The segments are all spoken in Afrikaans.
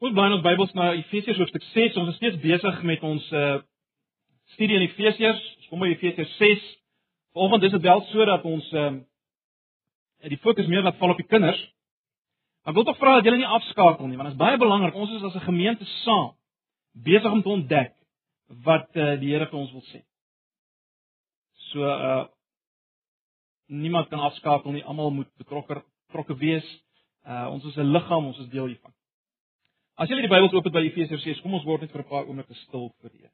Ons blaai ons Bybels na Efesiërs hoofstuk 6. Ons is steeds besig met ons uh studie in Efesiërs. Ons kom by Efesiërs 6. Vanoggend is dit wel so dat ons uh die fokus meer laat val op die kinders. Ek wil tog vra dat julle nie afskakel nie, want dit is baie belangrik. Ons is as 'n gemeente saam besig om te ontdek wat uh die Here vir ons wil sê. So uh niemand kan afskakel nie. Almal moet betrokke betrokke wees. Uh ons is 'n liggaam, ons is deel hiervan. As jy die Bybel oop het by Efesiërs 6, kom ons word net vir 'n paar oomblikke stil vir die Here.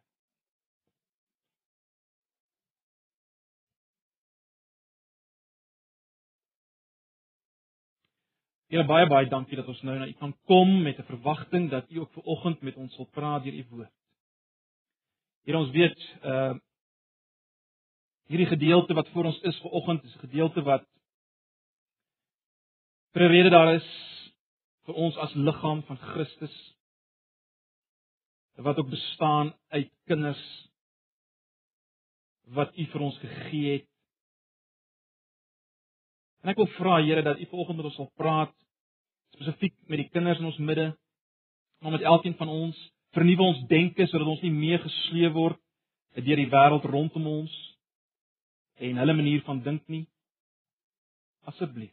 Here baie baie dankie dat ons nou na U kan kom met 'n verwagting dat U ook ver oggend met ons wil praat deur U woord. Here ons weet uh hierdie gedeelte wat voor ons is ver oggend is 'n gedeelte wat vir 'n rede daar is vir ons as liggaam van Christus wat ook bestaan uit kinders wat U vir ons gegee het. En ek wil vra Here dat U vanoggend met ons sal praat spesifiek met die kinders in ons midde, maar met elkeen van ons, vernuwe ons denke sodat ons nie meer gesleep word deur die wêreld rondom ons en hulle manier van dink nie. Asseblief.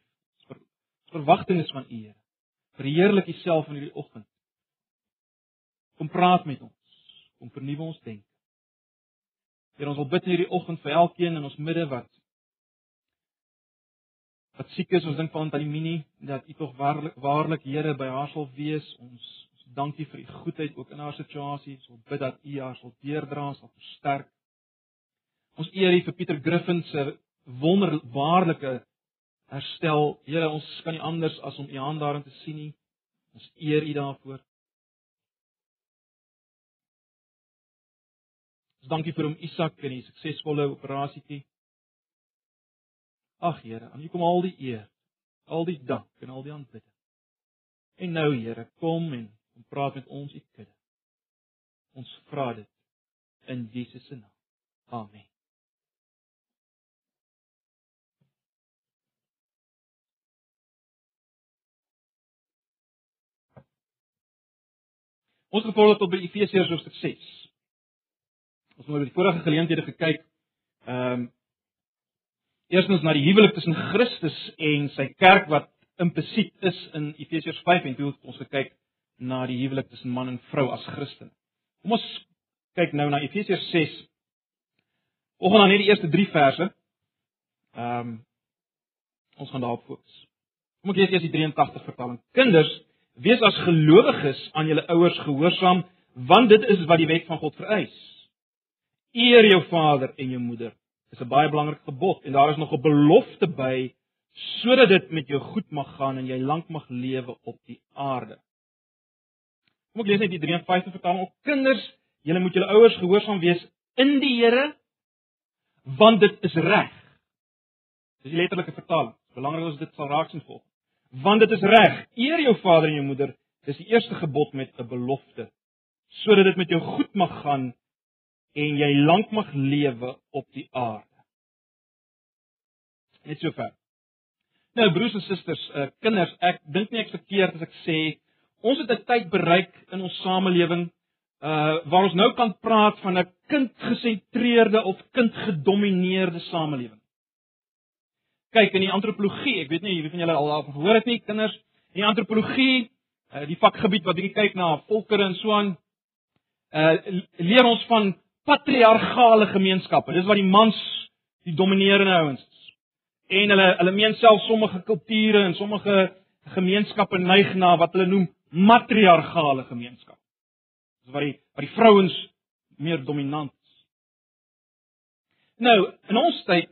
Verwagtinge van U Here. Verheerlik Uself in hierdie oggend. Kom praat met ons. Kom vernuwe ons denke. Here, ons wil bid hierdie oggend vir elkeen in ons midde wat wat siek is, ons dink aan die mini dat U tog waarlik waarlik Here by haar sal wees. Ons, ons dankie vir U goedheid ook in haar situasie. Ons wil bid dat U haar sal deerdra, sal versterk. Ons eer U vir Pieter Griffin se wonderbaarlike herstel. Here, ons kan nie anders as om U hand daarin te sien nie. Ons eer U daarvoor. Ons dankie vir hom Isak en die suksesvolle operasietjie. Ag Here, aan U kom al die eer, al die dank en al die aanbidding. En nou Here, kom en kom praat met ons U kudde. Ons vra dit in Jesus se naam. Amen. Ons het voordat tot by Efesiërs hoofstuk 6. Ons het oor die vorige geleenthede gekyk. Ehm um, Eerstens na die huwelik tussen Christus en sy kerk wat implisiet is in Efesiërs 5 en toe het ons gekyk na die huwelik tussen man en vrou as Christen. Kom ons kyk nou na Efesiërs 6. Ons gaan dan net die eerste 3 verse. Ehm um, ons gaan daarop fokus. Kom ek lees eers die 83 vertaling. Kinders Wees as gelowiges aan julle ouers gehoorsaam, want dit is wat die wet van God vereis. Eer jou vader en jou moeder. Dis 'n baie belangrike gebod en daar is nog 'n belofte by sodat dit met jou goed mag gaan en jy lank mag lewe op die aarde. Kom ek lees net die 53 vertaling op. Kinders, julle moet julle ouers gehoorsaam wees in die Here, want dit is reg. Dis die letterlike vertaling. Belangrik is dit sal raak sien volg want dit is reg. Eer jou vader en jou moeder. Dis die eerste gebod met 'n belofte sodat dit met jou goed mag gaan en jy lank mag lewe op die aarde. Net so ver. Nou broers en susters, uh, kinders, ek dink nie ek verkeerd as ek sê ons het 'n tyd bereik in ons samelewing uh waar ons nou kan praat van 'n kindgesentreerde of kindgedomeineerde samelewing kyk in die antropologie, ek weet nie wie van julle al daarvan gehoor het nie, kinders, in die antropologie, uh, die vakgebied wat bietjie kyk na volkere en so aan, uh leer ons van patriargale gemeenskappe. Dis wat die mans die dominerende ouens is. En hulle hulle meen self sommige kulture en sommige gemeenskappe neig na wat hulle noem matriargale gemeenskappe. Dis waar die waar die vrouens meer dominant is. Nou, in ons tyd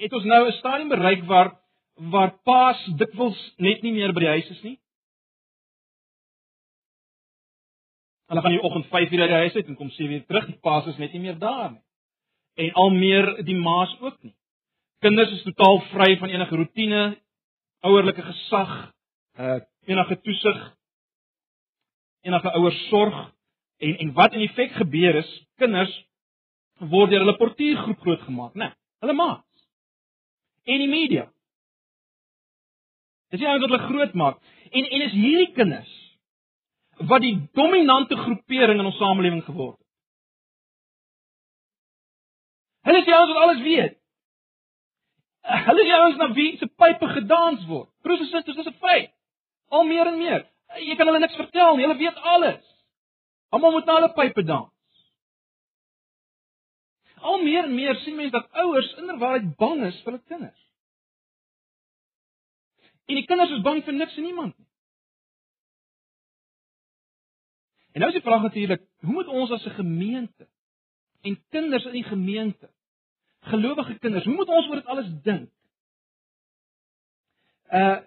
het ons nou 'n stadium bereik waar waar paas dikwels net nie meer by die huis is nie. Hulle gaan die oggend 5 uur uit die huis uit en kom 7 uur terug. Die paas is net nie meer daar nie. En al meer die maas ook nie. Kinders is totaal vry van enige rotine, ouerlike gesag, uh enige toesig, enige ouers sorg en en wat in feite gebeur is, kinders word deur hulle portuïergroep grootgemaak, né? Nee, hulle maak en die media. Dis nie ouens wat hulle groot maak En en is hierdie kinders wat die dominante groepering in ons samelewing geword het. Hulle is die ouens wat alles weet. Hulle is die ouens na wie se pype gedans word. Broers en susters, dis 'n feit. Al meer en meer. Jy kan hulle niks vertel nie. Hulle weet alles. Almal moet na hulle pype dans. Al meer en meer sien mense dat ouers inderwaarheid bang is vir hulle kinders. En die kinders is bang vir niks en niemand nie. En nou is die vraag natuurlik, hoe moet ons as 'n gemeente en kinders in die gemeente, gelowige kinders, hoe moet ons oor dit alles dink? Uh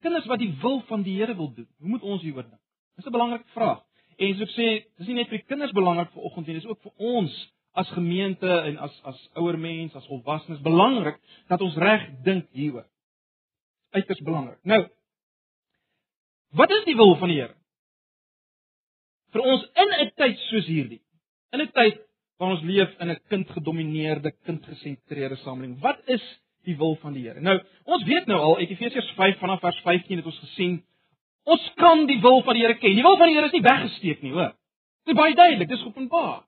kinders wat die wil van die Here wil doen, hoe moet ons hieroor dink? Dis 'n belangrike vraag. En soos ek sê, dis nie net vir kinders belangrik vir oggend nie, dis ook vir ons as gemeente en as as ouer mense, as volwassenes belangrik dat ons reg dink hieroor. Uiters belangrik. Nou, wat is die wil van die Here? vir ons in 'n tyd soos hierdie. In 'n tyd waar ons leef in 'n kindgedomeineerde, kindgesentreerde samelewing. Wat is die wil van die Here? Nou, ons weet nou al uit Efesiërs 5 vanaf vers 15 het ons gesien ons kan die wil van die Here ken. Die wil van die Here is nie weggesteek nie, hoor. Dit is baie duidelik, dit is openbaar.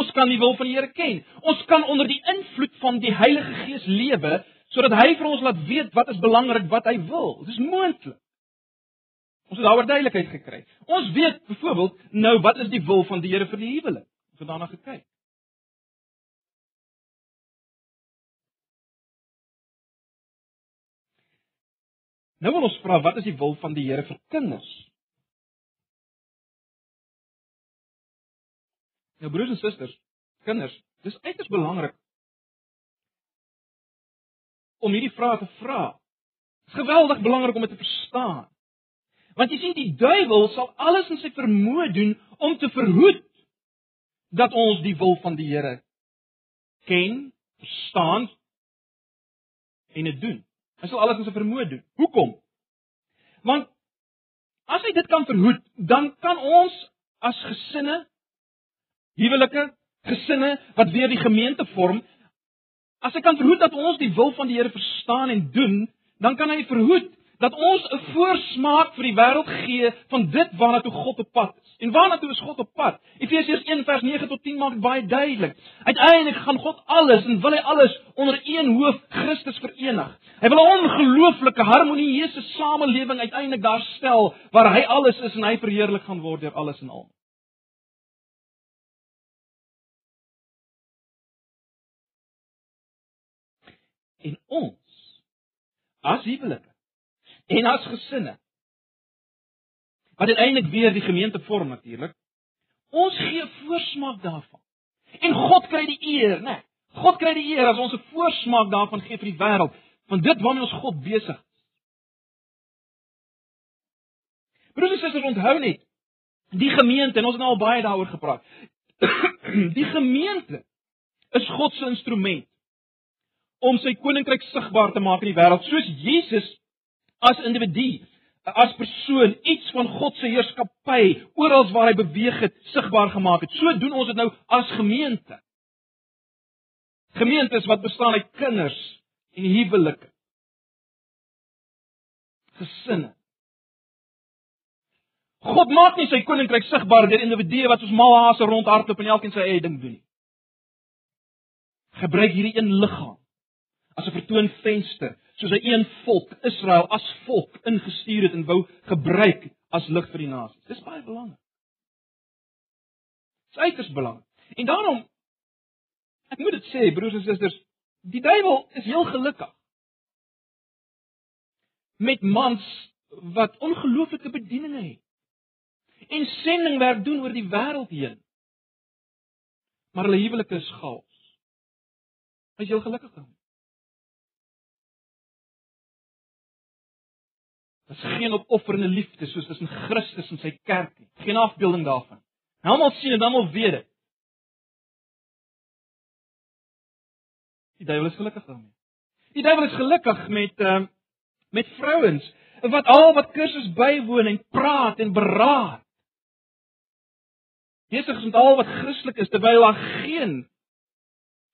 Ons kan die wil van die Here ken. Ons kan onder die invloed van die Heilige Gees lewe sodat hy vir ons laat weet wat is belangrik, wat hy wil. Dit is moontlik. Ons het daaroor duidelikheid gekry. Ons weet byvoorbeeld nou wat is die wil van die Here vir die huwelik? Ons het daarna gekyk. Nou wil ons vra wat is die wil van die Here vir kinders? Nou broers en susters, kinders, dis uiters belangrik om hierdie vrae te vra. Dit is geweldig belangrik om dit te verstaan. Want jy sien die duiwel sal alles in sy vermoë doen om te verhoed dat ons die wil van die Here ken, verstaan en dit doen. Hy sal alles in sy vermoë doen. Hoekom? Want as hy dit kan verhoed, dan kan ons as gesinne huwelike gesinne wat weer die gemeente vorm, as hy kan verhoed dat ons die wil van die Here verstaan en doen, dan kan hy verhoed dat ons 'n voorsmaak vir die wêreld gee van dit waarna toe God op pad. En waarna toe is God op pad? Efesiërs 1:9 tot 10 maak baie duidelik. Uiteindelik gaan God alles en wil hy alles onder een hoof Christus verenig. Hy wil 'n ongelooflike harmonieuse samelewing uiteindelik daar stel waar hy alles is en hy verheerlik gaan word deur alles en al. En ons as huwelike en as gesinne. Wat uiteindelik weer die gemeente vorm natuurlik. Ons gee voorsmaak daarvan. En God kry die eer, né? Nee, God kry die eer as ons 'n voorsmaak daarvan gee vir die wêreld, van dit waarmee ons God besig is. Broers en susters, onthou net, die gemeente en ons het nou al baie daaroor gepraat. die gemeente is God se instrument om sy koninkryk sigbaar te maak in die wêreld, soos Jesus as individu, as persoon iets van God se heerskappy oral waar hy beweeg het, sigbaar gemaak het. So doen ons dit nou as gemeente. Gemeentes wat bestaan uit kinders en huwelike. Gesinne. God maak nie sy koninkryk sigbaar deur individue wat soos mal hase rondhardloop en elkeen sy eie ding doen nie. Gebruik hierdie een liggaam as 'n vertoonvenster soos 'n een volk Israel as volk ingestuur het en wou gebruik as lig vir die nasies. Dis baie belangrik. Dis uiters belangrik. En daarom ek moet dit sê broers en susters, die duiwel is heel gelukkig met mans wat ongelooflike bedieninge het en sendingwerk doen oor die wêreld heen. Maar hulle huwelike is chaos. Hy is heel gelukkig daarmee. Dit is geen opofferende liefde soos tussen Christus en sy kerk nie. Geen afbeelding daarvan. Almal sien en almal weet dit. Die duiwel is gelukkig daarmee. Die duiwel is gelukkig met ehm uh, met vrouens wat al wat kursus bywoon en praat en beraad. Jesus is al wat Christelik is terwyl daar geen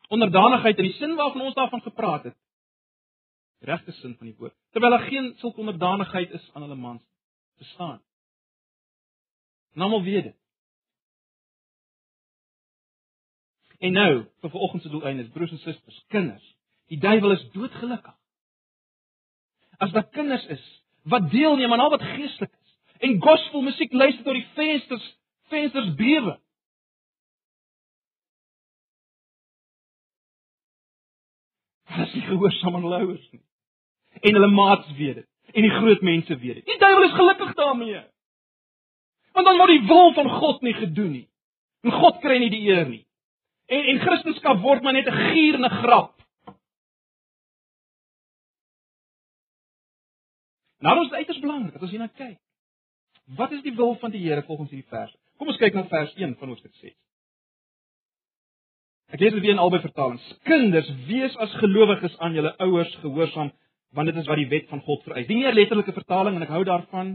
onderdanigheid in die sin waarvan ons daarvan gepraat het regte sin van die woord, terwyl daar geen sulke onderdanigheid is aan hulle mans bestaan. Nou weet dit. En nou, vir vanoggend se doeleindes, broers en susters, kinders, die duiwel is doodgelukkig. As daar kinders is wat deelneem aan al wat geestelik is en gospel musiek luister tot die vensters, vensters bewe. Nie gehoorsaam aan hulle ouers nie. En hulle maats weet dit. En die groot mense weet dit. Die duiwel is gelukkig daarmee. Want dan word die wil van God nie gedoen nie. En God kry nie die eer nie. En en Christendom word maar net 'n gierende grap. Nou dit uiters belangrik dat ons hierna kyk. Wat is die wil van die Here volgens hierdie vers? Kom ons kyk na vers 1 van Hoofstuk 6. Ek lees dit weer in albei vertalings. Kinders, wees as gelowiges aan julle ouers gehoorsaam, want dit is wat die wet van God vereis. Die meer letterlike vertaling en ek hou daarvan.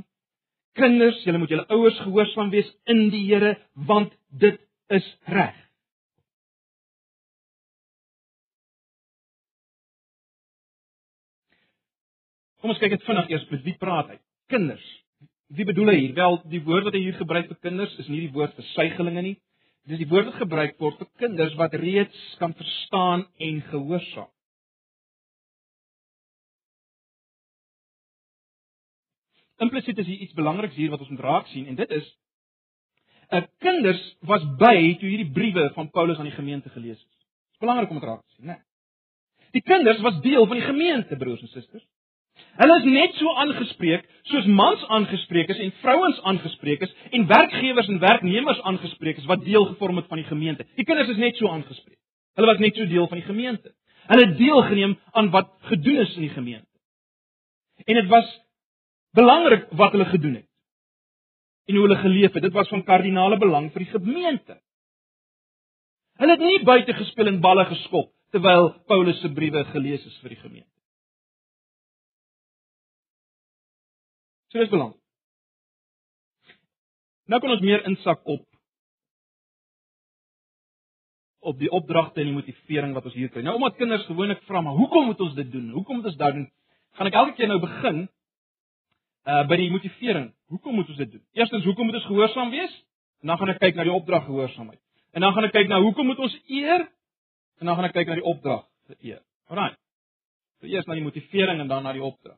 Kinders, julle moet julle ouers gehoorsaam wees in die Here, want dit is reg. Kom ons kyk dit vinnig eers met wie praat hy? Kinders. Wie bedoel hy hier? Wel, die woord wat hy hier gebruik vir kinders is nie die woord vir suigelinge nie. Dis die woord wat gebruik word vir kinders wat reeds kan verstaan en gehoorsaam. Implisiet is hier iets belangriks hier wat ons moet raak sien en dit is 'n kinders was by toe hierdie briewe van Paulus aan die gemeente gelees is. Dit is belangrik om dit raak te sien, né? Die kinders was deel van die gemeente, broers en susters. Hulle is net so aangespreek soos mans aangespreek is en vrouens aangespreek is en werkgewers en werknemers aangespreek is wat deel gevorm het van die gemeente. Die kinders is net so aangespreek. Hulle was net so deel van die gemeente. Hulle het deelgeneem aan wat gedoen is in die gemeente. En dit was belangrik wat hulle gedoen het. En hoe hulle geleef het, dit was van kardinale belang vir die gemeente. Hulle het nie buite gespeel en balle geskop terwyl Paulus se briewe gelees is vir die gemeente. So dis belangrik. Nou kan ons meer insak op op die opdragte en die motivering wat ons hier kry. Nou omdat kinders gewoonlik vra maar hoekom moet ons dit doen? Hoekom moet ons dit doen? Gaan ek elke keer nou begin uh by die motivering. Hoekom moet ons dit doen? Eerstens, hoekom moet ons gehoorsaam wees? En dan gaan ek kyk na die opdrag gehoorsaamheid. En dan gaan ek kyk na hoekom moet ons eer? En dan gaan ek kyk na die opdrag eer. Alraai. So eers na die motivering en dan na die opdrag.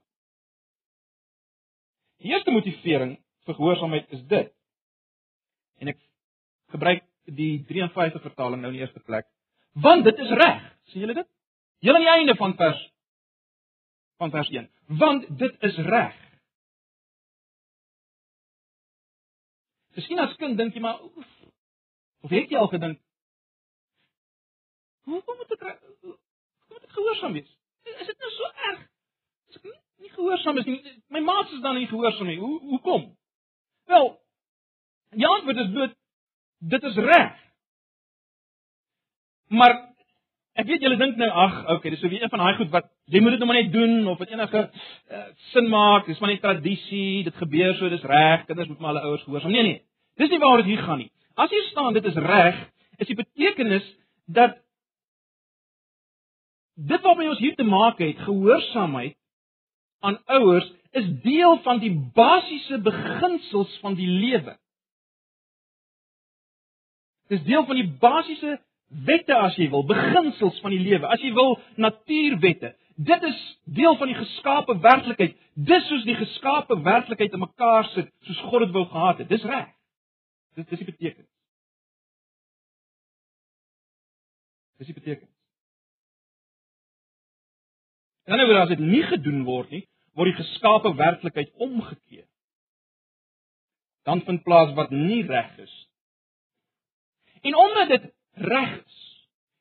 Die eerste motivering vir gehoorsaamheid is dit. En ek gebruik die 53 vertaling nou in die eerste plek. Want dit is reg. sien julle dit? Heel aan die einde van vers van vers 1. Want dit is reg. Miskien as kind dink jy maar of het jy al gedink Hoe kom dit hoe kom dit gehoorsaam wees? Is dit nou so erg? Is ek nie nie gehoorsaam is nie. My maats is dan nie gehoorsaam nie. Hoe hoekom? Wel, die antwoord is dit dit is reg. Maar ek weet julle dink nou ag, okay, dis so wie een van daai goed wat jy moet dit nou maar net doen of dit enige uh, sin maak, dis maar net tradisie, dit gebeur so, dis reg, kinders moet maar hulle ouers gehoorsaam. Nee nee. Dis nie waaroor dit hier gaan nie. As jy staan dit is reg, is die betekenis dat dit waarmee ons hier te maak het, gehoorsaamheid aan ouers is deel van die basiese beginsels van die lewe. Dis deel van die basiese wette as jy wil, beginsels van die lewe. As jy wil natuurwette. Dit is deel van die geskape werklikheid. Dis soos die geskape werklikheid in mekaar sit, soos God dit wou gehad het. Dis reg. Dit dis die betekenis. Dis die betekenis. En dan word dit nie gedoen word nie, word die geskape werklikheid omgekeer. Dan vind plaas wat nie reg is. En omdat dit reg is,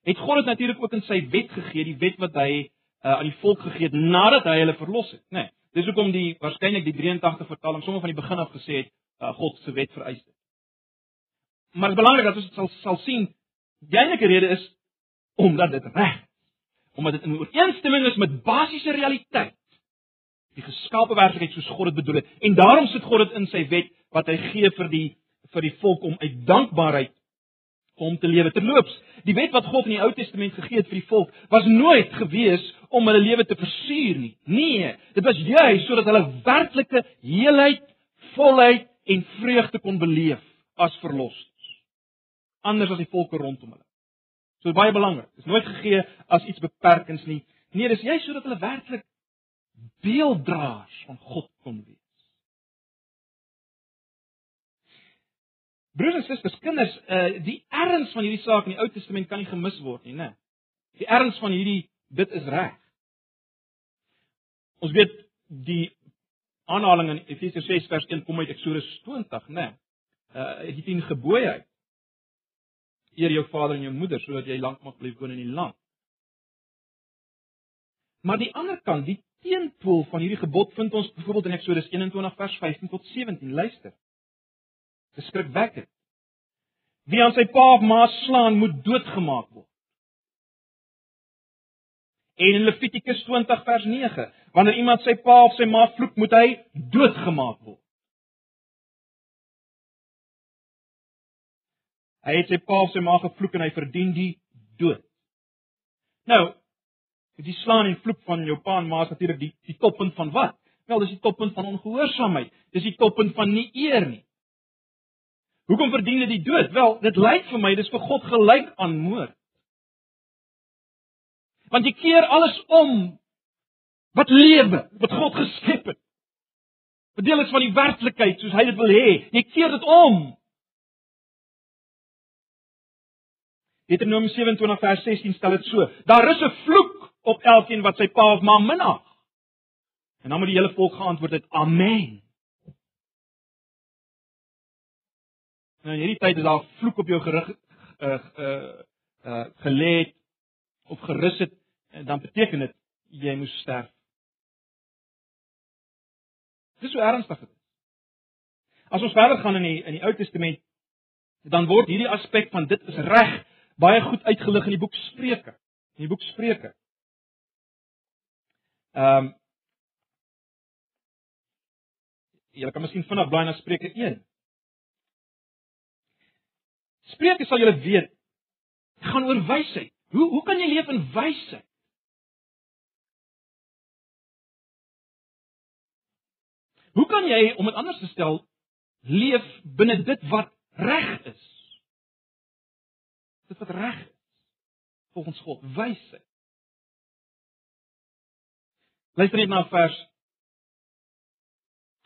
het God dit natuurlik ook in sy wet gegee, die wet wat hy uh, aan die volk gegee het nadat hy hulle verlos het, né? Nee, dis hoekom die waarskynlik die 83 vertaling sommer van die begin af gesê het, uh, God se wet vereis dit. Maar dit is belangrik dat ons sal sal sien die enige rede is omdat dit reg is. Omdat dit in ooreenstemming is met basiese realiteit die geskape werklikheid soos God dit bedoel het. En daarom sit God dit in sy wet wat hy gee vir die vir die volk om uit dankbaarheid om te lewe. Terloops, die wet wat God in die Ou Testament gegee het vir die volk, was nooit gewees om hulle lewe te versuur nie. Nee, dit was juis sodat hulle werklike heelheid, volheid en vreugde kon beleef as verlossers. Anders as die volke rondom hulle. So baie belangrik. Dit is nooit gegee as iets beperkends nie. Nee, dis juis sodat hulle werklik beelddraers van God kon wees. Broers en susters, kinders, uh die erns van hierdie saak in die Ou Testament kan nie gemis word nie, né? Die erns van hierdie dit is reg. Ons weet die aanhaling in Efesiërs 6 vers 1 kom uit Eksodus 20, né? Uh die 10 gebooie uit. Eer jou vader en jou moeder sodat jy lank mag bly woon in die land. Maar die ander kant, die teenpool van hierdie gebod vind ons byvoorbeeld in Eksodus 21 vers 15 tot 17. Luister. Beskrikwekkend. Wie aan sy pa of ma slaan, moet doodgemaak word. En in Levitikus 20 vers 9, wanneer iemand sy pa of sy ma vloek, moet hy doodgemaak word. Hy het sy pa of sy ma gevloek en hy verdien die dood. Nou, die slaan en vloek van jou pa en ma is natuurlik die die toppunt van wat? Wel, dis die toppunt van ongehoorsaamheid. Dis die toppunt van nie eer nie. Hoekom verdien dit die dood? Wel, dit lyk vir my dis vir God gelyk aan moord. Want jy keer alles om wat lewe, wat God geskep het. Wat deel is van die werklikheid soos hy dit wil hê. Jy keer dit om. Deuteronomium 27 vers 16 stel dit so: Daar is 'n vloek op elkeen wat sy pa of ma minag. En dan moet die hele volk geantwoord het: Amen. Nou hierdie tyd is daar vloek op jou gerig uh uh uh gelê of gerus het en dan beteken dit jy moes sterf. Dis so ernstig dit. As ons verder gaan in die in die Ou Testament dan word hierdie aspek van dit is reg baie goed uitgelig in die boek Spreuke. In die boek Spreuke. Ehm um, Jy kan miskien vinnig blaai na Spreuke 1. Spreuke sal julle weet gaan oor wysheid. Hoe hoe kan jy leef in wysheid? Hoe kan jy om dit anders te stel leef binne dit wat reg is? Dit wat reg is volgens God, wysheid. Luister net na vers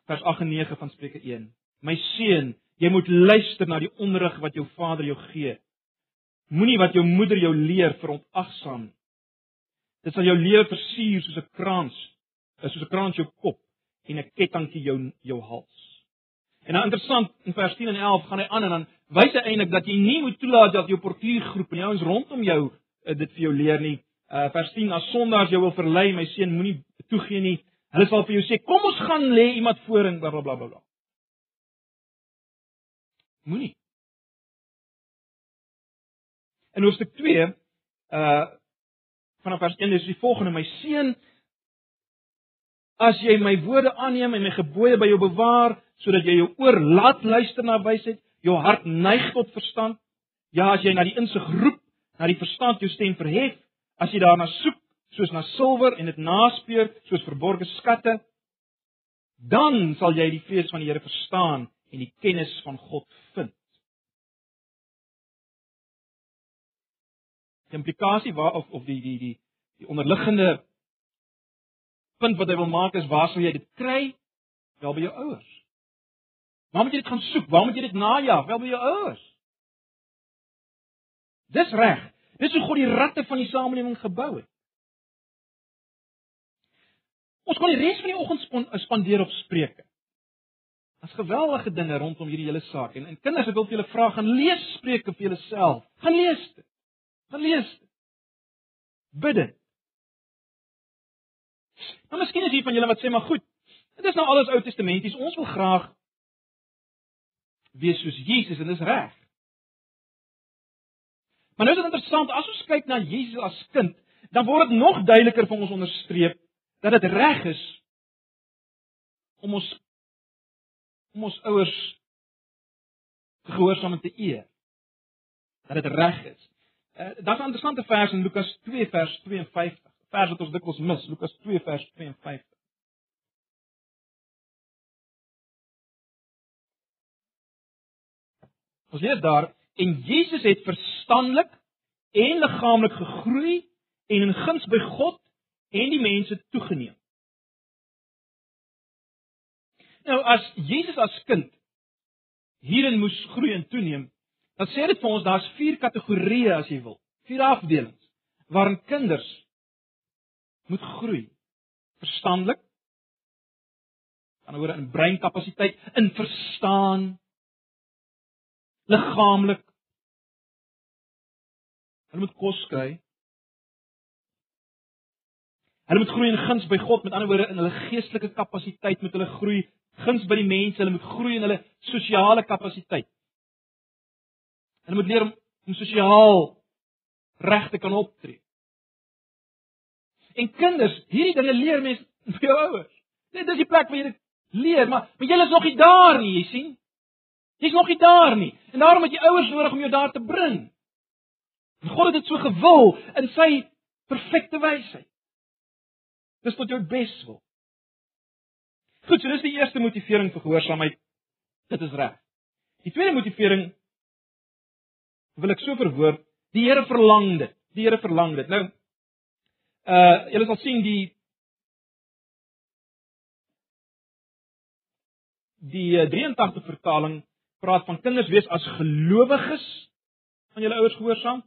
vers 8 en 9 van Spreuke 1. My seun, Jy moet luister na die onderrig wat jou vader jou gee. Moenie wat jou moeder jou leer verontagsaam nie. Dit sal jou lewe versier soos 'n krans, is soos 'n krans jou kop en 'n kettingkie jou jou hals. En nou interessant, in vers 10 en 11 gaan hy aan en dan wys hy eintlik dat jy nie moet toelaat dat jou portuïergroep en die ouens rondom jou uh, dit vir jou leer nie. Uh vers 10: As sondaars jou wil verlei, my seun, moenie toegee nie. Hulle sal vir jou sê, "Kom ons gaan lê iemand voor en blablabla." Bla, bla, bla. Moenie. In hoofstuk 2 uh vanaf vers 1 is die volgende: My seun, as jy my woorde aanneem en my gebooie by jou bewaar, sodat jy jou oor laat luister na wysheid, jou hart neig tot verstand, ja, as jy na die insig roep, na die verstand jou stem verhef, as jy daarna soek soos na silwer en dit naspeur soos verborgde skatte, dan sal jy die vrees van die Here verstaan en die kennis van God vind. Die implikasie waar of of die die die die onderliggende punt wat hy wil maak is waar sou jy dit kry? Wel by jou ouers. Waar moet jy dit gaan soek? Waar moet jy dit najag? Wel by jou ouers. Dis reg. Dis hoe God die ratte van die samelewing gebou het. Ons kan die res van die oggend spandeer op spreuke. Daar's geweldige dinge rondom hierdie hele saak en, en kinders, ek wil vir julle vra, gaan lees Spreuke vir julleself. Gaan lees dit. Gaan lees dit. Bid dit. Nou miskien is hier van julle wat sê maar goed. Dit is nou alles Ou Testamenties. Ons wil graag wees soos Jesus en dis reg. Maar nou is dit interessant as ons kyk na Jesus as kind, dan word dit nog duideliker vir ons onderstreep dat dit reg is om ons om ons ouers te gehoorsaam en te eer. dat dit reg is. Uh, Daar's 'n interessante vers in Lukas 2 vers 52. Vers wat ons dikwels mis, Lukas 2 vers 52. Ons lees daar en Jesus het verstandelik en liggaamlik gegroei en in guns by God en die mense toegeneem. Nou as Jesus as kind hierin moes groei en toeneem, dan sê dit vir ons daar's vier kategorieë as jy wil, vier afdelings waarin kinders moet groei. Verstandelik, anderswoorde in breinkapasiteit, in verstaan, liggaamlik. Hulle moet kos kry. Hulle moet groei in guns by God, met ander woorde in hulle geestelike kapasiteit moet hulle groei guns by die mense, hulle moet groei in hulle sosiale kapasiteit. Hulle moet leer om, om sosiaal reg te kan optree. En kinders, hierdie dinge leer mens by jou ouers. Dit is die plek waar jy dit leer, maar maar jy is nog nie daar nie, jy sien? Jy's nog nie daar nie. En daarom het jy ouers nodig om jou daar te bring. God het dit so gewil in sy perfekte wysheid. Dis tot jou beswil. Goed, so dis die eerste motivering vir gehoorsaamheid. Dit is reg. Die tweede motivering wil ek so verwoord, die Here verlang dit. Die Here verlang dit. Nou uh julle sal sien die die 83 uh, vertaling praat van kinders wees as gelowiges aan julle ouers gehoorsaam.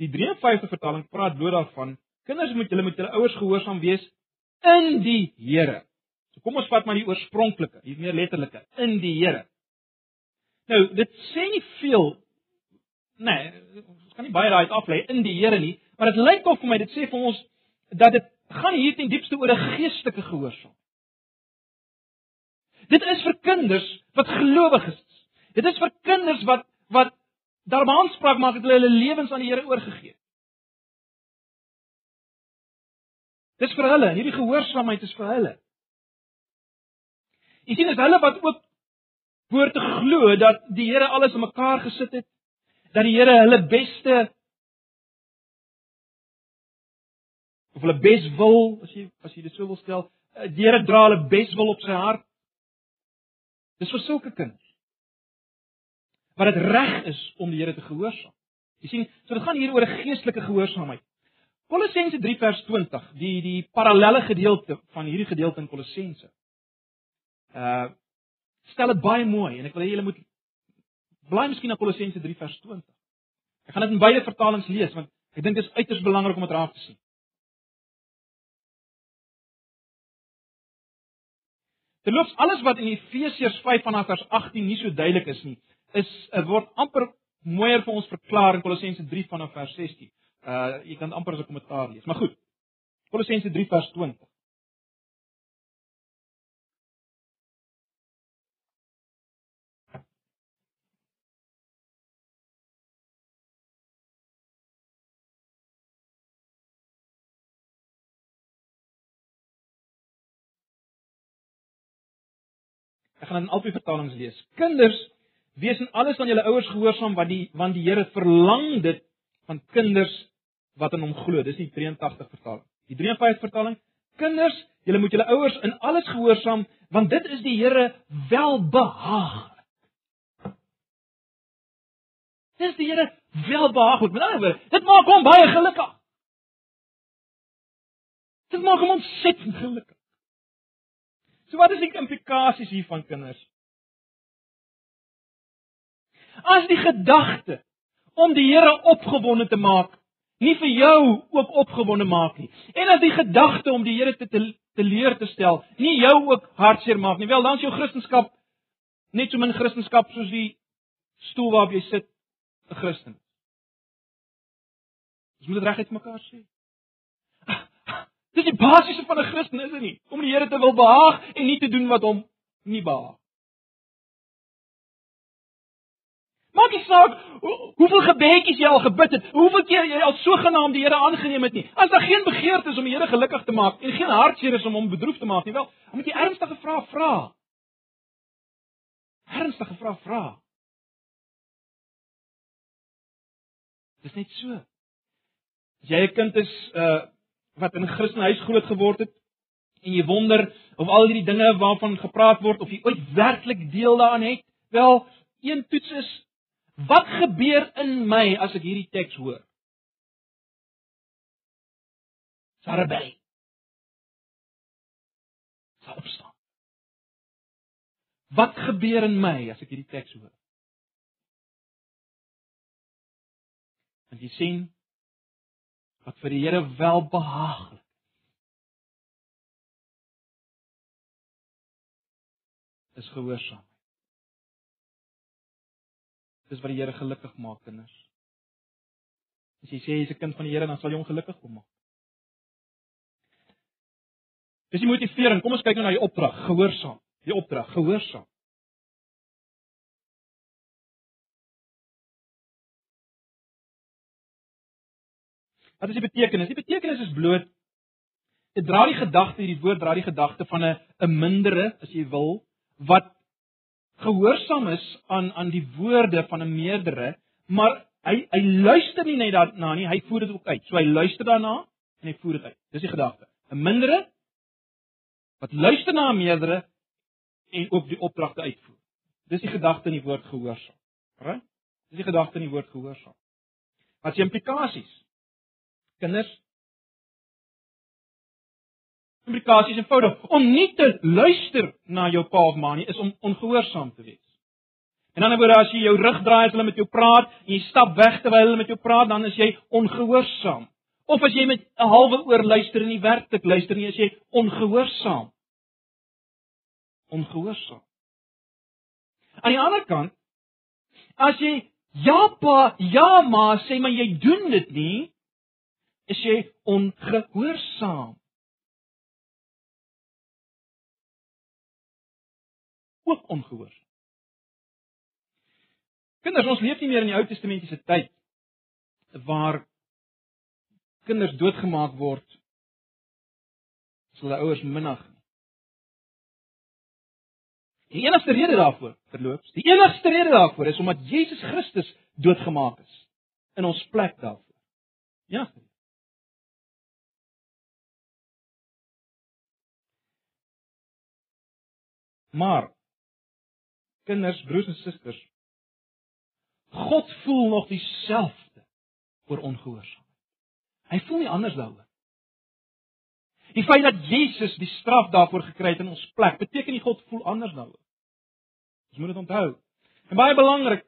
Die 53 vertaling praat bloot daarvan kinders moet julle met julle ouers gehoorsaam wees in die Here. So kom ons vat maar die oorspronklike, hier meer letterlike, in die Here. Nou, dit sê nie veel nee, ons kan nie baie daai aflei in die Here nie, maar dit lyk tog vir my dit sê vir ons dat dit gaan hier ten diepste oor 'n geestelike gehoorsaam. Dit is vir kinders wat gelowig is. Dit is vir kinders wat wat daarop aanspraak maak dat hulle hulle lewens aan die Here oorgegee het. Dis vir hulle, hierdie gehoorsaamheid is vir hulle. Jy sien, is hulle wat ook behoort te glo dat die Here alles in mekaar gesit het, dat die Here hulle beste of hulle bes wil, as jy as jy dit so wil stel, eh, die Here dra hulle bes wil op sy hart. Dis vir sulke kinders. Wat dit reg is om die Here te gehoorsaam. Jy sien, so dit gaan hier oor 'n geestelike gehoorsaamheid. Kolossense 3 vers 20, die die parallelle gedeelte van hierdie gedeelte in Kolossense uh stel dit baie mooi en ek wil hê julle moet bly miskien na Kolossense 3 vers 20. Ek gaan dit in beide vertalings lees want ek dink dit is uiters belangrik om dit raak te sien. Terloops alles wat in Efesiërs 5 vanaf vers 18 nie so duidelik is nie, is word amper mooier vir ons verklaar in Kolossense 3 vanaf vers 16. Uh jy kan amper as 'n kommentaar lees. Maar goed. Kolossense 3 vers 20. Ek gaan in albei vertalings lees. Kinders, wees in alles aan julle ouers gehoorsaam want die want die Here verlang dit van kinders wat in hom glo. Dis die 83 vertaling. Die 53 vertaling: Kinders, julle moet julle ouers in alles gehoorsaam want dit is die Here welbehaag. Dis die Here welbehaaglik. Met ander woorde, dit maak hom baie gelukkig. Dit maak hom ontsettend gelukkig. So wat is die implikasies hiervan kinders? As die gedagte om die Here opgewonde te maak, nie vir jou ook opgewonde maak nie. En as die gedagte om die Here te teleur te stel, nie jou ook hartseer maak nie. Wel, dan is jou Christendom net so min Christendom soos die stoel waarop jy sit, 'n Christen. Ons moet dit reguit mekaar sê. Dis die basiese van 'n Christen, is dit nie? Om die Here te wil behaag en nie te doen wat hom nie behaag. Maak nie saak hoeveel gebedjies jy al gebid het, hoeveel keer jy al sogenaamd die Here aangeneem het nie. As daar geen begeerte is om die Here gelukkig te maak en geen hartseer is om hom bedroef te maak nie, wel, dan moet jy ernstige vrae vra. Ernstige vrae vra. Dis net so. As jy 'n kind is uh wat in 'n Christenhuis groot geword het en jy wonder of al hierdie dinge waarvan gepraat word of jy ooit werklik deel daaraan het, wel, een toets is wat gebeur in my as ek hierdie teks hoor? Sarabel. Sal opstaan. Wat gebeur in my as ek hierdie teks hoor? En jy sien wat vir die Here wel behaaglik is gehoorsaam. Dis wat die Here gelukkig maak kinders. As jy sê jy's 'n kind van die Here, dan sal jy hom gelukkig maak. Dis die motivering. Kom ons kyk nou na die opdrag, gehoorsaam. Die opdrag, gehoorsaam. Wat is die betekenis? Die betekenis is bloot dit dra die gedagte, hierdie woord dra die gedagte van 'n 'n mindere, as jy wil, wat gehoorsaam is aan aan die woorde van 'n meerdere, maar hy hy luister nie net daarna nie, hy voer dit ook uit. So hy luister daarna en hy voer dit uit. Dis die gedagte. 'n Mindere wat luister na 'n meerdere en ook die opdragte uitvoer. Dis die gedagte in die woord gehoorsaam. Reg? Dis die gedagte in die woord gehoorsaam. Wat se implikasies? Kinders implikasies eenvoudig om nie te luister na jou pa of ma nie is om ongehoorsaam te wees. En dan word as jy jou rug draai as hulle met jou praat en jy stap weg terwyl hulle met jou praat, dan is jy ongehoorsaam. Of as jy met 'n halwe oor luister en nie werklik luister nie, is jy ongehoorsaam. Ongehoorsaam. Aan die ander kant, as jy ja pa, ja ma sê maar jy doen dit nie, is jy ongehoorsaam. Ook ongehoorsaam. Kinders, ons leef nie meer in die Ou Testamentiese tyd waar kinders doodgemaak word as hulle ouers minag. Die enigste rede daarvoor, verloops, die enigste rede daarvoor is omdat Jesus Christus doodgemaak is in ons plek daarvoor. Ja. Maar kinders, broers en susters, God voel nog dieselfde oor ongehoorsaam. Hy voel nie anders daaroor. Die feit dat Jesus die straf daarvoor gekry het in ons plek, beteken nie God voel anders daaroor. Ons moet dit onthou. En baie belangrik,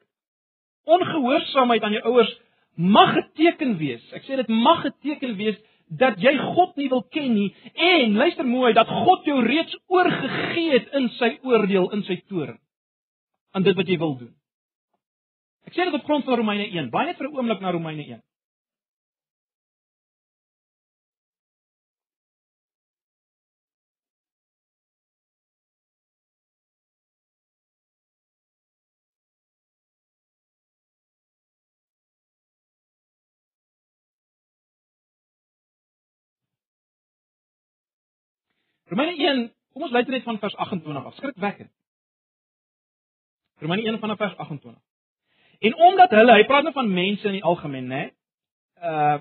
ongehoorsaamheid aan jou ouers mag 'n teken wees. Ek sê dit mag 'n teken wees dat jy God nie wil ken nie en luister mooi dat God jou reeds oorgegee het in sy oordeel in sy toorn aan dit wat jy wil doen. Ek sê dit op grond van Romeine 1. Baie net vir 'n oomblik na Romeine 1. Romeine 1, kom ons luister net van vers 28 af. Skrikwekkend. Romeine 1 vanaf vers 28. En omdat hulle, hy praat nou van mense in die algemeen, né? Uh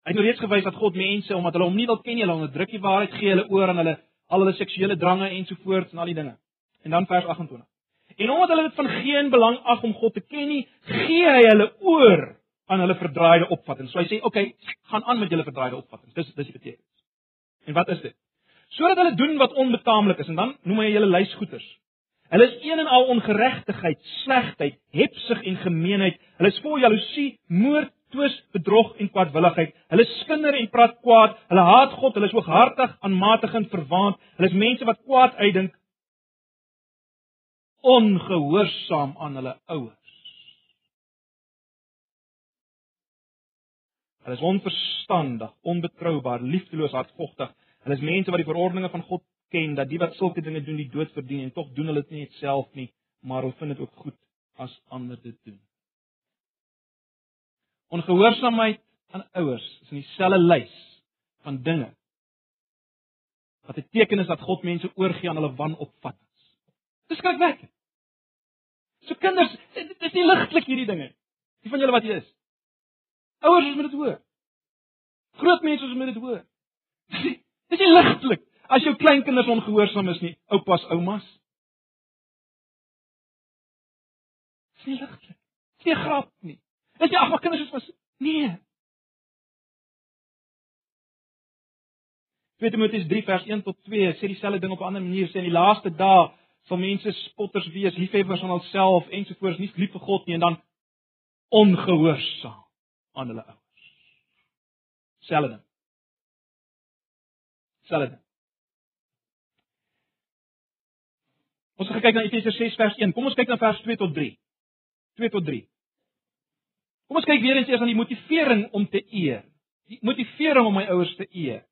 hy het nou reeds gewys dat God mense omdat hulle hom nie wil ken nie, hulle onderdruk die waarheid, gee hulle oor aan hulle al hulle seksuele drange ensovoorts en al die dinge. En dan vers 28. En omdat hulle dit van geen belang ag om God te ken nie, gee hy hulle oor aan hulle verdraaide opvattinge. So hy sê, "Oké, okay, gaan aan met julle verdraaide opvattinge." Dis dis die betekenis. En wat is dit? sodat hulle doen wat onbetaamlik is en dan noem hy hulle lys goeters. Hulle is een en al ongeregtigheid, slegheid, hepsig en gemeenheid. Hulle is vol jaloesie, moord, twis, bedrog en kwaadwilligheid. Hulle skinder en praat kwaad. Hulle haat God, hulle is hooghartig, aanmatigend, verwaand. Hulle is mense wat kwaad uitdink, ongehoorsaam aan hulle ouers. Hulle is onverstandig, onbetroubaar, liefdeloos, hardvogtig. Hulle is mense wat die verordeninge van God ken dat die wat sulke dinge doen die dood verdien en tog doen hulle dit nie self nie, maar hulle vind dit ook goed as ander dit doen. Ongehoorsaamheid aan ouers is in dieselfde lys van dinge wat 'n teken is dat God mense oorgie aan hulle wanopvattinge. Dis skrikwekkend. So kinders, dit is nie ligtelik hierdie dinge. Wie van julle wat hier is? Ouers moet dit hoor. Groot mense moet dit hoor. Dis nie ligtelik as jou kleinkinders ongehoorsaam is nie, oupas, oumas. Dis nie ligtelik. Dis nie grap nie. Dis nie ag, maar kinders is vas. Nee. 2 Timoteus 3 vers 1 tot 2 sê dieselfde ding op 'n ander manier sê in die laaste dae sal mense spotters wees, liefhebbers van hulself ensovoorts, nie lief vir God nie en dan ongehoorsaam aan hulle ouers. Selfde. Selfde. Ons gaan kyk na Efesiërs 6 vers 1. Kom ons kyk na vers 2 tot 3. 2 tot 3. Kom ons kyk weer eens eers aan die motivering om te eer. Die motivering om my ouers te eer.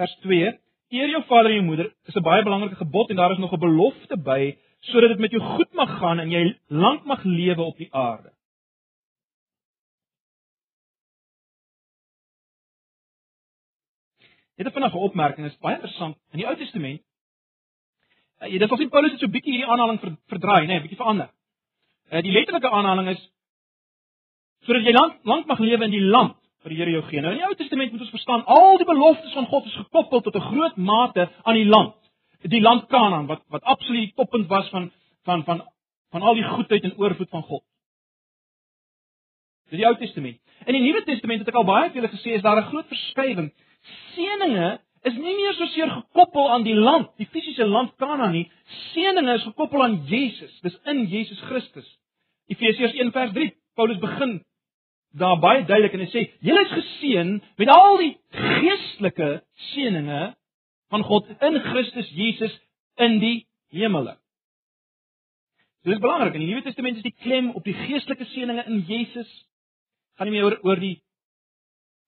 Vers 2: Eer jou vader en jou moeder is 'n baie belangrike gebod en daar is nog 'n belofte by sodat dit met jou goed mag gaan en jy lank mag lewe op die aarde. Vanaand 'n opmerking, is baie interessant. In die Ou Testament, jy eh, dis ons sien Paulus het so 'n bietjie hierdie aanhaling verdraai, nê, nee, 'n bietjie verander. Eh die letterlike aanhaling is sodat jy lank lank mag lewe in die land wat die Here jou gee. Nou in die Ou Testament moet ons verstaan, al die beloftes van God is gekoppel tot 'n groot mate aan die land. Die land Kanaan wat wat absoluut die toppunt was van van van van al die goedheid en oorvloed van God. Dis die Ou Testament. In die Nuwe Testament het ek al baie vir julle gesê is daar 'n groot verskywing. Seëninge is nie meer so seer gekoppel aan die land, die fisiese land Kanaan nie. Seëninge is gekoppel aan Jesus. Dis in Jesus Christus. Efesiërs 1:3. Paulus begin daar baie duidelik en hy sê julle is geseën met al die geestelike seënings van God in Christus Jesus in die hemele. Dit is belangrik in die Nuwe Testament is die klem op die geestelike seënings in Jesus. Gaan nie meer oor oor die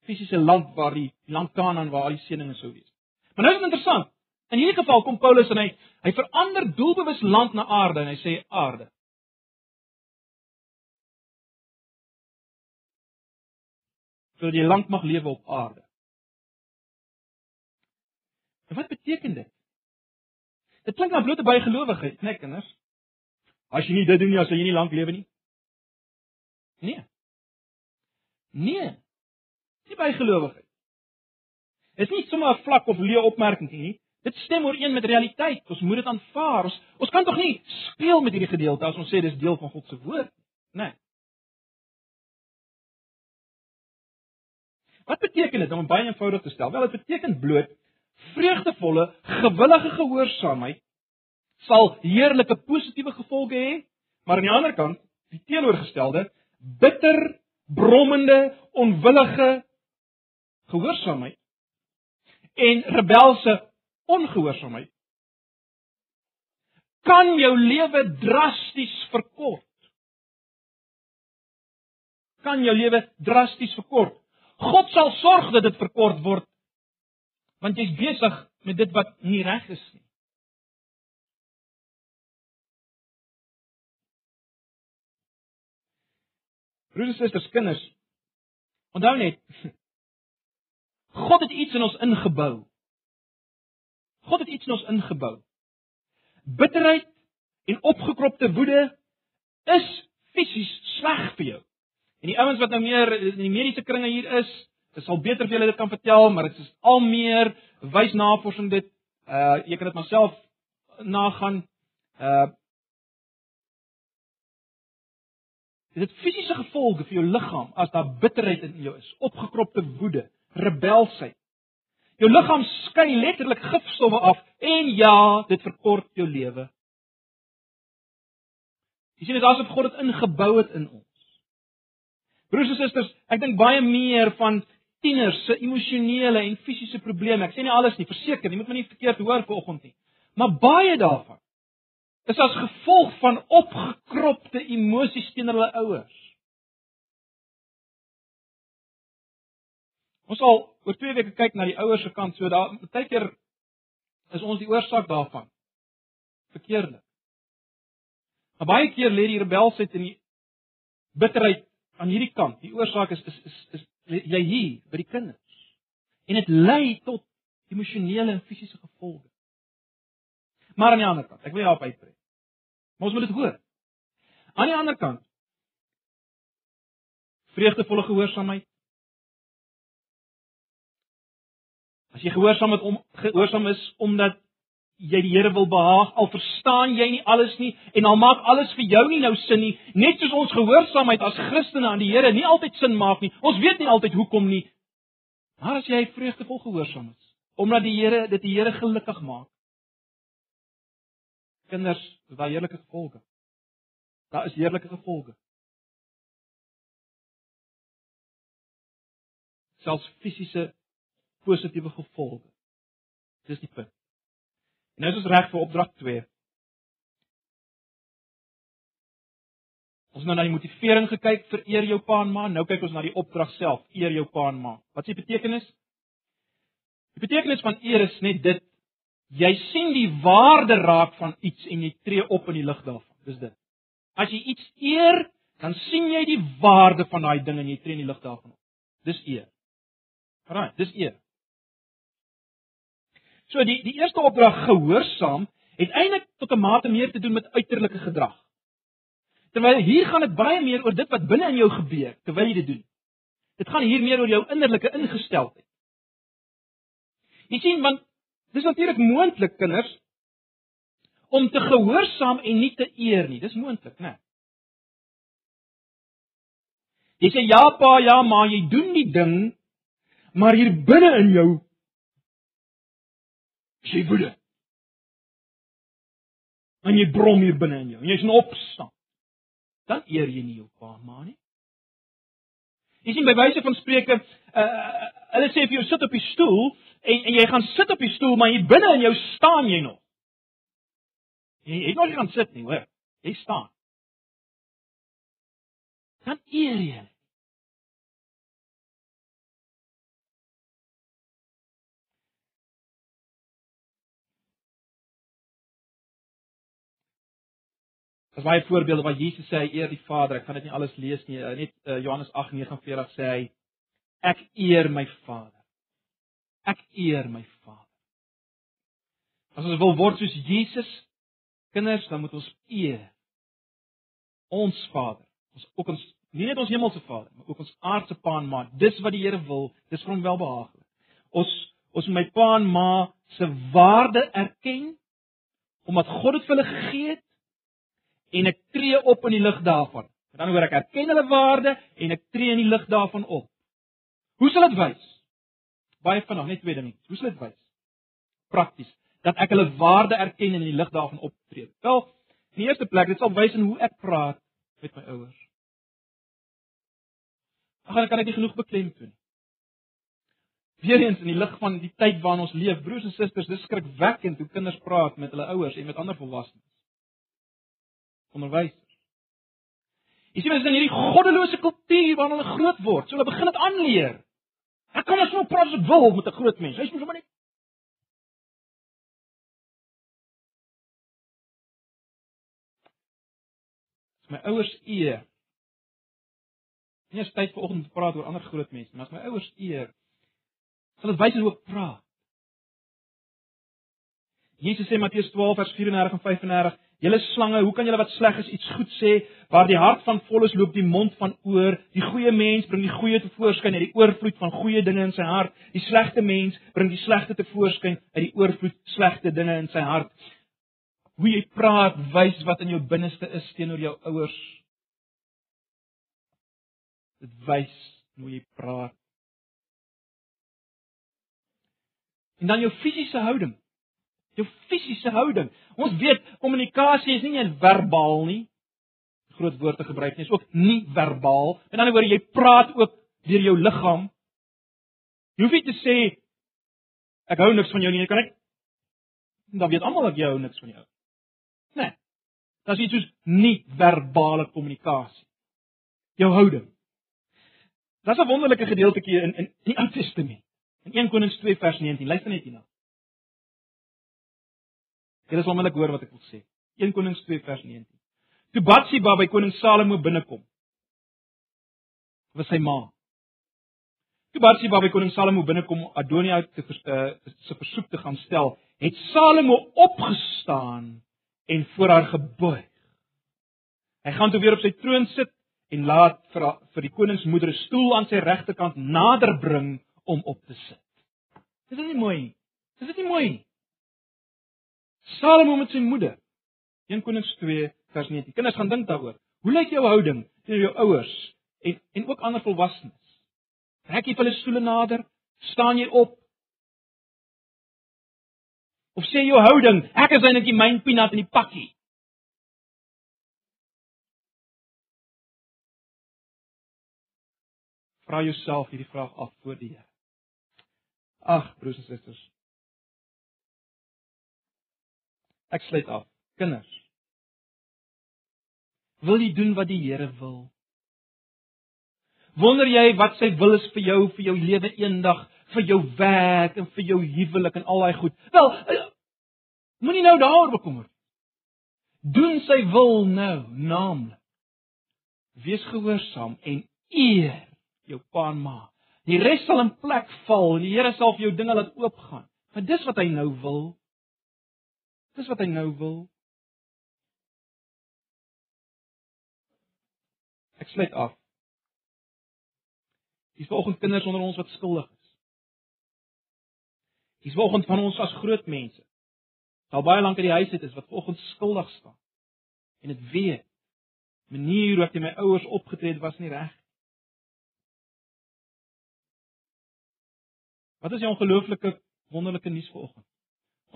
fisiese land waar die land Kanaan waar al die seënings sou wees. Maar nou is dit interessant. In hierdie geval kom Paulus en hy hy verander doelbewus land na aarde en hy sê aarde. sodat jy lank mag lewe op aarde. En wat beteken dit? Dit klink na blote bygelowigheid, né, kinders? As jy nie dit doen nie, sal jy nie lank lewe nie. Nee. Nee. Nie bygelowigheid. Dit is nie sommer 'n vlak of leë opmerking nie. Dit stem ooreen met realiteit. Ons moet dit aanvaar. Ons, ons kan tog nie speel met hierdie gedeelte as ons sê dis deel van God se woord nie. Nee. Wat beteken dit om baie eenvoudig te stel? Wel, dit beteken bloot vreugdevolle, gewillige gehoorsaamheid sal heerlike positiewe gevolge hê, maar aan die ander kant, die teenoorgestelde, bitter, brommende, onwillige gehoorsaamheid en rebelse ongehoorsaamheid kan jou lewe drasties verkort. Kan jou lewe drasties verkort. God sal sorg dat dit verkort word want jy's besig met dit wat nie reg is nie. Broers en susters, kinders, onthou net God het iets in ons ingebou. God het iets in ons ingebou. Bitterheid en opgekropte woede is fisies sleg vir jou. En die ouens wat nou meer in die mediese kringe hier is, dit sal beter vir julle dit kan vertel, maar dit is al meer wys navorsing dit uh jy kan dit maar self nagaan. Uh Dit het fisiese gevolge vir jou liggaam as daar bitterheid in jou is, opgekropte woede, rebelsheid. Jou liggaam skei letterlik gifstowwe af en ja, dit verkort jou lewe. Jy sien dit asof God dit ingebou het in ons. Broers en susters, ek dink baie meer van tieners se emosionele en fisiese probleme. Ek sê nie alles nie, verseker, jy moet my nie verkeerd hoor vanoggend nie. Maar baie daarvan is as gevolg van opgekropte emosies teenoor hulle ouers. Ons sal oor 2 weke kyk na die ouers se kant, so daar baie keer is ons die oorsaak daarvan. Verkeerdelik. Maar baie keer lê die rebelsheid in die bitterheid aan hierdie kant. Die oorsaak is is is, is jy hier by die kinders. En dit lei tot emosionele en fisiese gevolge. Maar aan die ander kant, ek wil op uitbrei. Maar ons moet dit hoor. Aan die ander kant vreugdevolle gehoorsaamheid. As jy gehoorsaam het om gehoorsaam is omdat jy die Here wil behaag, al verstaan jy nie alles nie en al maak alles vir jou nie nou sin nie, net soos ons gehoorsaamheid as Christene aan die Here nie altyd sin maak nie. Ons weet nie altyd hoekom nie. Maar as jy vreugdevol gehoorsaam is, omdat die Here dit die Here gelukkig maak. Kinders, dis daai heerlike gevolge. Daar is heerlike gevolge. Selfs fisiese positiewe gevolge. Dis die punt. En nou is ons reg vir opdrag 2. Ons het nou na die motivering gekyk vir eer jou pa en ma, nou kyk ons na die opdrag self, eer jou pa en ma. Wat is die betekenis? Die betekenis van eer is net dit jy sien die waarde raak van iets en jy tree op in die lig daarvan. Dis dit. As jy iets eer, dan sien jy die waarde van daai ding en jy tree in die lig daarvan op. Dis eer. Right, dis eer. So die die eerste opdrag gehoorsaam het eintlik tot 'n mate meer te doen met uiterlike gedrag. Terwyl hier gaan dit baie meer oor dit wat binne in jou gebeur terwyl jy dit doen. Dit gaan hier meer oor jou innerlike ingesteldheid. Jy sien want dis natuurlik moontlik kinders om te gehoorsaam en nie te eer nie. Dis moontlik, né? Jy sê ja pa, ja ma, jy doen die ding, maar hier binne in jou jy woede. En jy brom hier binne in jou. En jy's in opstand. Dan eer jy nie jou pa maar nie. Jy sien by wyse van spreuke, uh hulle sê vir jou sit op die stoel en en jy gaan sit op die stoel, maar hier binne in jou staan jy nog. Jy het nog nie gaan sit nie, hoor. Jy staan. Dan eer jy. Daar's baie voorbeelde waar Jesus sê hy eer die Vader. Ek gaan dit nie alles lees nie. Eh, net uh, Johannes 8:49 sê hy ek eer my Vader. Ek eer my Vader. As ons wil word soos Jesus kinders, dan moet ons eer ons Vader. Ons ook ons nie net ons hemelse Vader, maar ook ons aardse Pa en Ma. Dis wat die Here wil. Dis vir hom welbehaaglik. Ons ons my Pa en Ma se waarde erken omdat God dit vir hulle gegee het en ek tree op in die lig daarvan. Met ander woorde, ek erken hulle waarde en ek tree in die lig daarvan op. Hoe sal dit wys? Baie vinnig, net twee dinge. Hoe sal dit wys? Prakties dat ek hulle waarde erken en in die lig daarvan optree. Wel, in die eerste plek, dit sal wys in hoe ek praat met my ouers. Ag, dan kan ek nie genoeg beklemtoon nie. Weerens in die lig van die tyd waarin ons leef, broers en susters, dis skrikwekkend hoe kinders praat met hulle ouers en met ander volwassenes onderwysers. Jy sien mense in hierdie goddelose kultuur waarin hulle groot word, so hulle begin dit aanleer. Ek kan net so praat as ek wil met 'n groot mens. Hy's mos maar net my ouers eer. Nie eens tyd vanoggend te praat oor ander groot mense, maar as my ouers eer, sal dit wys hoe ek praat. Jesus sê Matteus 12 vers 34 en 35 Julle slange, hoe kan julle wat sleg is iets goed sê? Waar die hart van vol is, loop die mond van oor. Die goeie mens bring die goeie te voorskyn uit die oorvloed van goeie dinge in sy hart. Die slegte mens bring die slegte te voorskyn uit die oorvloed slegte dinge in sy hart. Hoe jy praat, wys wat in jou binneste is teenoor jou ouers. Dit wys hoe jy praat. En dan jou fisiese houding jou fisiese houding. Ons weet kommunikasie is nie net verbaal nie. Groot woorde gebruik nie, is ook nie verbaal. In ander woorde, jy praat ook deur jou liggaam. Jy hoef nie te sê ek hou niks van jou nie, kan ek? Dan weet almal dat jy hou niks van jou. Nee. Dit is soos nie verbale kommunikasie. Jou houding. Daar's 'n wonderlike gedeeltjie in in die Ou Testament. In 1 Konings 2 vers 19. Luister net hierna. Julle sal onmiddellik hoor wat ek wil sê. 1 Konings 2 vers 19. Toe Batsheba by koning Salomo binnekom, was sy ma. Toe Batsheba by koning Salomo binnekom Adonia te uh, se versoek te gaan stel, het Salomo opgestaan en voor haar gebuig. Hy gaan toe weer op sy troon sit en laat vir vir die koningsmoeder 'n stoel aan sy regterkant nader bring om op te sit. Dis nie mooi nie. Dis dit nie mooi nie. Salomo met sy moeder. 1 Konings 2 vers 19. Kinders gaan dink daaroor. Hoe lyk jou houding teenoor jou ouers en en ook ander volwassenes? Trek jy hulle stoele nader? Staan jy op? Of sê jou houding, ek is eintlik myn peanut in die pakkie. Vra jouself hierdie vraag af voor die Here. Ag, broers en susters. Ek sluit af. Kinders. Wil jy doen wat die Here wil? Wonder jy wat sy wil is vir jou, vir jou lewe eendag, vir jou werk en vir jou huwelik en al daai goed? Wel, eh, moenie nou daaroor bekommer. Doen sy wil nou, naamlik. Wees gehoorsaam en eer jou pa en ma. Die res sal in plek val en die Here sal vir jou dinge laat oopgaan. Want dis wat hy nou wil. Dis wat hy nou wil. Ek sluit af. Dis vanoggend kinders onder ons wat skuldig is. Dis vanoggend van ons as groot mense. Al baie lank in die huis het is wat vanoggend skuldig staan. En dit weet manier hoe ek my ouers opgetree het was nie reg nie. Wat is die ongelooflike wonderlike nuus vanoggend?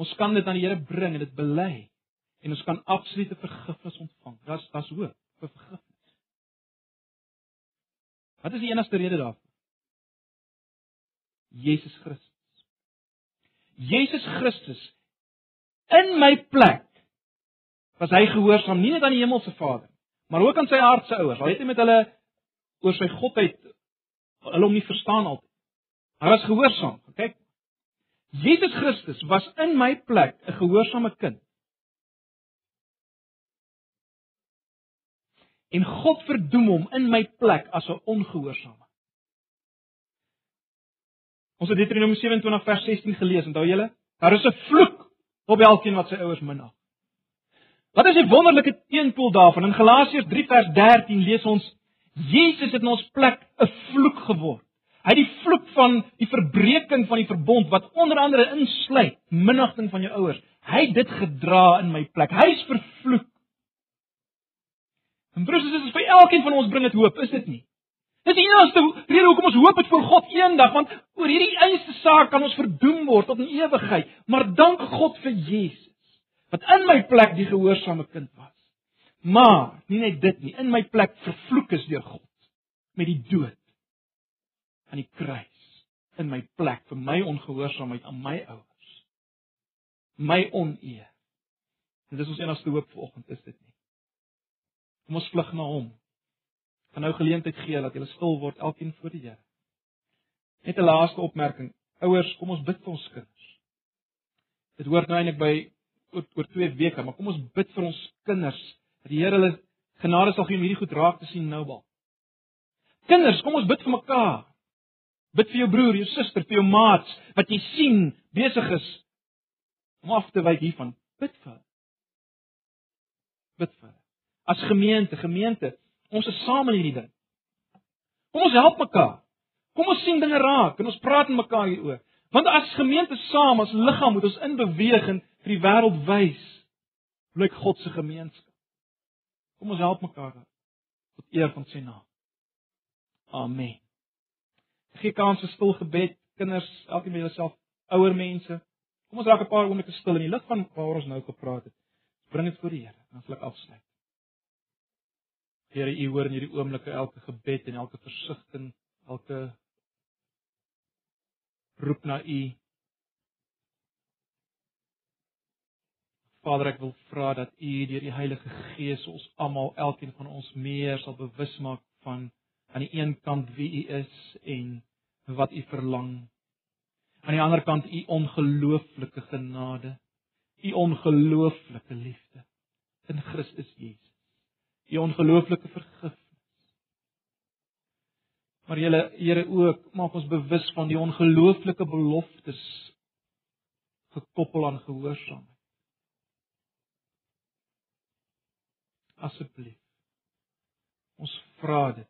Ons kan dit aan die Here bring en dit bely en ons kan absolute vergifnis ontvang. Das das hoop vir vergifnis. Wat is die enigste rede daarvoor? Jesus Christus. Jesus Christus in my plek was hy gehoorsaam nie net aan die hemelse Vader, maar ook aan sy aardse ouers. Al het hy met hulle oor sy godheid hulle hom nie verstaan altyd. Hy was gehoorsaam. Kyk. Jesus Christus was in my plek 'n gehoorsame kind. En God verdoem hom in my plek as 'n ongehoorsame. Ons het Deuteronomium 27 vers 16 gelees, onthou julle? Daar is 'n vloek op elkeen wat sy ouers minag. Wat is die wonderlike teenpool daarvan? In Galasiërs 3 vers 13 lees ons Jesus het in ons plek 'n vloek geword. Hy die vloek van die verbreeking van die verbond wat onder andere insluit minagting van jou ouers. Hy het dit gedra in my plek. Hy's vervloek. En broers, dit is vir elkeen van ons bring dit hoop, is dit nie? Dit is die enigste rede hoekom ons hoop het vir God eendag, want oor hierdie einste saak kan ons verdoem word tot in ewigheid. Maar dank God vir Jesus wat in my plek die gehoorsame kind was. Maar nie net dit nie, in my plek vervloek is deur God met die dood aan die kruis in my plek vir my ongehoorsaamheid aan my ouers. My oneer. En dis ons enigste hoop vanoggend is dit nie. Kom ons vlug na hom. Gaan nou geleentheid gee dat jy stil word elkeen voor die Here. Net 'n laaste opmerking. Ouers, kom ons bid vir ons kinders. Dit hoort nou eintlik by oor, oor 2 weke, maar kom ons bid vir ons kinders dat die Here hulle genade sal gee om hierdie goed raak te sien nou al. Kinders, kom ons bid vir mekaar. Bid vir jou broer, jou suster, vir jou maats wat jy sien besig is om af te wyk hiervan. Bid vir hulle. Bid vir hulle. As gemeente, gemeente, ons is saam in hierdie ding. Kom ons help mekaar. Kom ons sien dinge raak en ons praat met mekaar hieroor. Want as gemeente saam, as liggaam moet ons in beweging vir die wêreld wys hoe lyk God se gemeenskap. Kom ons help mekaar tot eer van sy naam. Amen. Gee kans vir stil gebed, kinders, elkeen met jouself, ouer mense. Kom ons raak 'n paar oomblikke stil in die lig van waar ons nou gepraat het. Bring dit voor die Here, dan sal ek afsluit. Here, U hoor in hierdie oomblikke elke gebed en elke versigtiging, elke roep na U. Vader, ek wil vra dat U deur die Heilige Gees ons almal, elkeen van ons meer sal bewus maak van aan die een kant wie u is en wat u verlang. Aan die ander kant u ongelooflike genade, u ongelooflike liefde in Christus Jesus. U ongelooflike vergifnis. Maar Here, Here ook, maak ons bewus van die ongelooflike beloftes gekoppel aan gehoorsaamheid. Asseblief. Ons vra dit